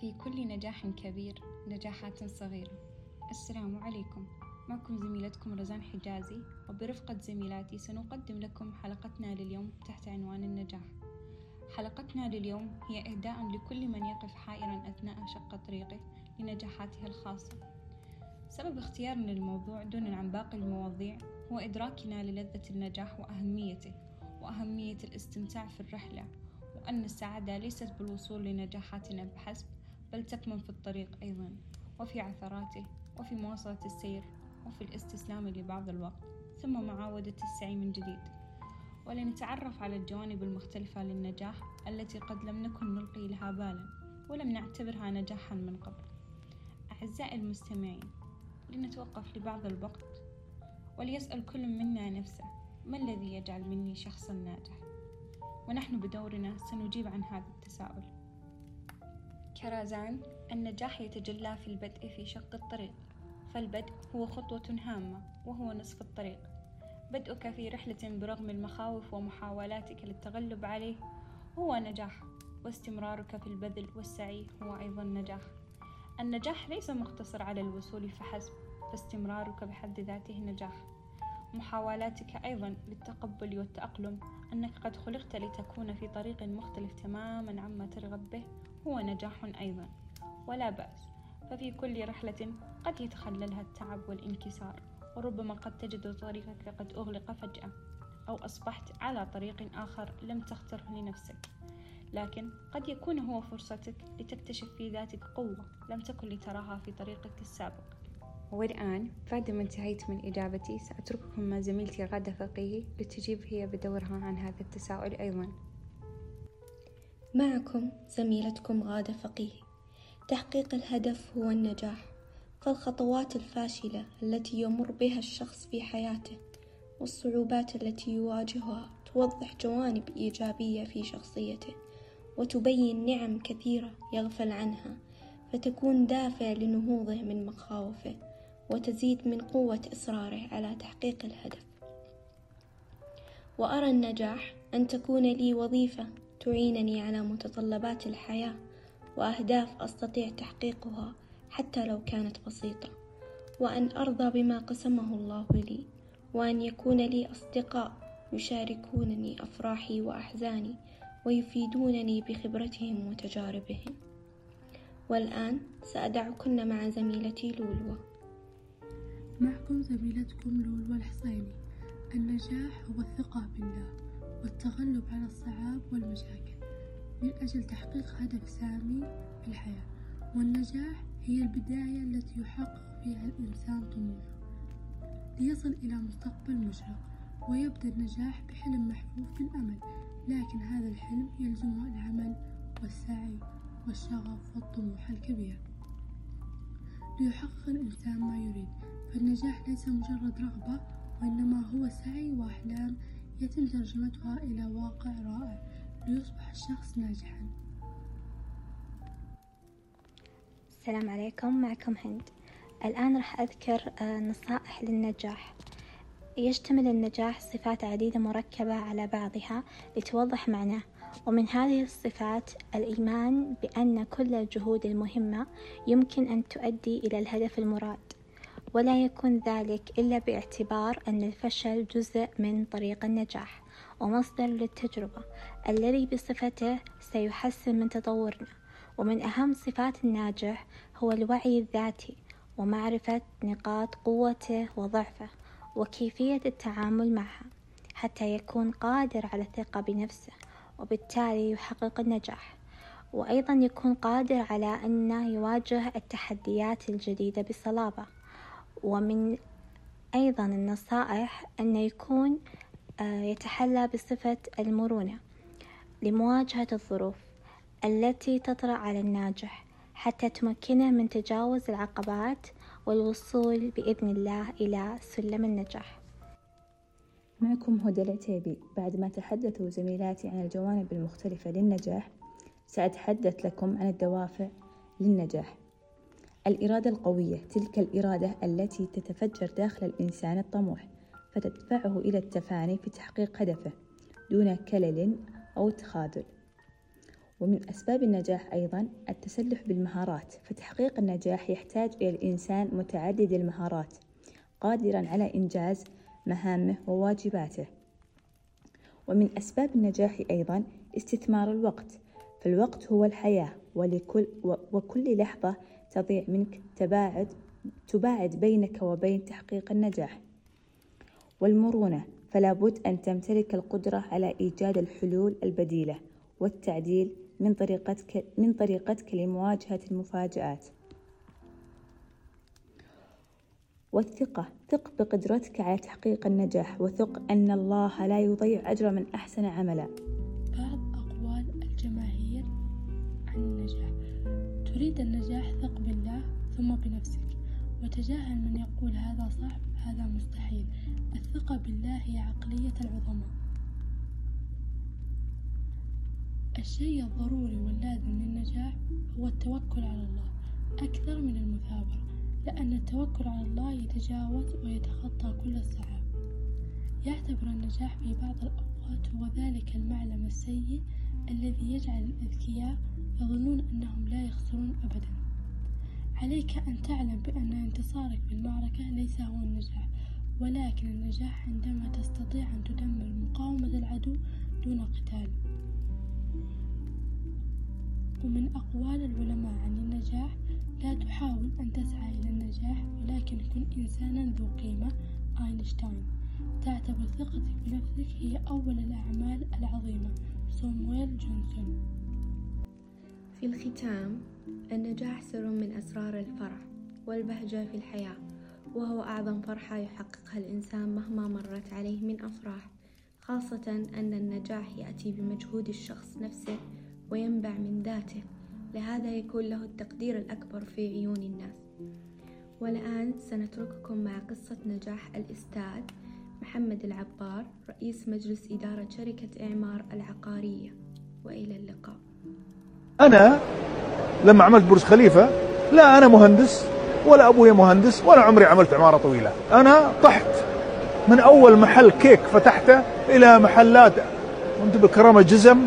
في كل نجاح كبير نجاحات صغيرة. السلام عليكم. معكم زميلتكم رزان حجازي وبرفقة زميلاتي سنقدم لكم حلقتنا لليوم تحت عنوان النجاح. حلقتنا لليوم هي إهداء لكل من يقف حائرا أثناء شق طريقه لنجاحاته الخاصة. سبب اختيارنا للموضوع دون عن باقي المواضيع هو إدراكنا للذة النجاح وأهميته وأهمية الاستمتاع في الرحلة وأن السعادة ليست بالوصول لنجاحاتنا بحسب بل تكمن في الطريق أيضا وفي عثراته وفي مواصلة السير وفي الاستسلام لبعض الوقت ثم معاودة السعي من جديد. ولنتعرف على الجوانب المختلفة للنجاح التي قد لم نكن نلقي لها بالا ولم نعتبرها نجاحا من قبل. أعزائي المستمعين لنتوقف لبعض الوقت وليسأل كل منا نفسه ما الذي يجعل مني شخصا ناجح؟ ونحن بدورنا سنجيب عن هذا التساؤل. كرازان النجاح يتجلى في البدء في شق الطريق فالبدء هو خطوة هامة وهو نصف الطريق. بدءك في رحلة برغم المخاوف ومحاولاتك للتغلب عليه هو نجاح واستمرارك في البذل والسعي هو أيضا نجاح. النجاح ليس مقتصر على الوصول فحسب فاستمرارك بحد ذاته نجاح. محاولاتك أيضا للتقبل والتأقلم أنك قد خلقت لتكون في طريق مختلف تماما عما ترغب به هو نجاح أيضا ولا بأس. ففي كل رحلة قد يتخللها التعب والانكسار وربما قد تجد طريقك قد أغلق فجأة أو أصبحت على طريق آخر لم تختره لنفسك. لكن قد يكون هو فرصتك لتكتشف في ذاتك قوة لم تكن لتراها في طريقك السابق. والآن بعدما انتهيت من إجابتي سأترككم مع زميلتي غادة فقيهي لتجيب هي بدورها عن هذا التساؤل أيضا. معكم زميلتكم غادة فقيهي تحقيق الهدف هو النجاح فالخطوات الفاشلة التي يمر بها الشخص في حياته والصعوبات التي يواجهها توضح جوانب إيجابية في شخصيته وتبين نعم كثيرة يغفل عنها فتكون دافع لنهوضه من مخاوفه وتزيد من قوة إصراره على تحقيق الهدف. وأرى النجاح أن تكون لي وظيفة. تعينني على متطلبات الحياة وأهداف أستطيع تحقيقها حتى لو كانت بسيطة وأن أرضى بما قسمه الله لي وأن يكون لي أصدقاء يشاركونني أفراحي وأحزاني ويفيدونني بخبرتهم وتجاربهم. والآن سأدعكن مع زميلتي لولوة. معكم زميلتكم لولوة الحصيني النجاح هو الثقة بالله. والتغلب على الصعاب والمشاكل من أجل تحقيق هدف سامي في الحياة. والنجاح هي البداية التي يحقق فيها الإنسان طموحه. ليصل إلى مستقبل مشرق ويبدأ النجاح بحلم محفوف بالأمل لكن هذا الحلم يلزمه العمل والسعي والشغف والطموح الكبير. ليحقق الإنسان ما يريد. فالنجاح ليس مجرد رغبة وإنما هو سعي وأحلام يتم ترجمتها إلى واقع رائع ليصبح الشخص ناجحا. السلام عليكم معكم هند. الآن راح أذكر نصائح للنجاح. يشتمل النجاح صفات عديدة مركبة على بعضها لتوضح معناه ومن هذه الصفات الإيمان بأن كل الجهود المهمة يمكن أن تؤدي إلى الهدف المراد. ولا يكون ذلك إلا باعتبار أن الفشل جزء من طريق النجاح ومصدر للتجربة الذي بصفته سيحسن من تطورنا. ومن أهم صفات الناجح هو الوعي الذاتي ومعرفة نقاط قوته وضعفه وكيفية التعامل معها حتى يكون قادر على الثقة بنفسه وبالتالي يحقق النجاح. وأيضا يكون قادر على أنه يواجه التحديات الجديدة بصلابة ومن أيضا النصائح أن يكون يتحلى بصفة المرونة لمواجهة الظروف التي تطرأ على الناجح حتى تمكنه من تجاوز العقبات والوصول بإذن الله إلى سلم النجاح. معكم هدى العتيبي. بعد ما تحدثوا زميلاتي عن الجوانب المختلفة للنجاح سأتحدث لكم عن الدوافع للنجاح. الإرادة القوية تلك الإرادة التي تتفجر داخل الإنسان الطموح فتدفعه إلى التفاني في تحقيق هدفه دون كلل أو تخاذل. ومن أسباب النجاح أيضا التسلح بالمهارات فتحقيق النجاح يحتاج إلى الإنسان متعدد المهارات قادرا على إنجاز مهامه وواجباته. ومن أسباب النجاح أيضا استثمار الوقت فالوقت هو الحياة ولكل وكل لحظة تضيع منك تباعد تباعد بينك وبين تحقيق النجاح. والمرونة فلا بد أن تمتلك القدرة على إيجاد الحلول البديلة والتعديل من طريقتك من طريقتك لمواجهة المفاجآت. والثقة ثق بقدرتك على تحقيق النجاح وثق أن الله لا يضيع أجر من أحسن عملا. بعض أقوال الجماهير عن النجاح. تريد النجاح ثق ثم بنفسك وتجاهل من يقول هذا صعب هذا مستحيل. الثقة بالله هي عقلية العظماء الشيء الضروري واللازم للنجاح هو التوكل على الله أكثر من المثابرة لأن التوكل على الله يتجاوز ويتخطى كل الصعاب. يعتبر النجاح في بعض الأوقات هو ذلك المعلم السيء الذي يجعل الأذكياء يظنون أنهم لا يخسرون أبدا. عليك أن تعلم بأن انتصارك في المعركة ليس هو النجاح ولكن النجاح عندما تستطيع أن تدمر مقاومة العدو دون قتال. ومن أقوال العلماء عن النجاح لا تحاول أن تسعى إلى النجاح ولكن كن إنسانا ذو قيمة أينشتاين. تعتبر ثقتك بنفسك هي أول الأعمال العظيمة صومويل جونسون. في الختام النجاح سر من أسرار الفرح والبهجة في الحياة وهو أعظم فرحة يحققها الإنسان مهما مرت عليه من أفراح خاصة أن النجاح يأتي بمجهود الشخص نفسه وينبع من ذاته لهذا يكون له التقدير الأكبر في عيون الناس. والآن سنترككم مع قصة نجاح الأستاذ محمد العبار رئيس مجلس إدارة شركة إعمار العقارية وإلى اللقاء. أنا لما عملت برج خليفة لا أنا مهندس ولا أبوي مهندس ولا عمري عملت عمارة طويلة. أنا طحت من أول محل كيك فتحته إلى محلات وانت بكرامة جزم.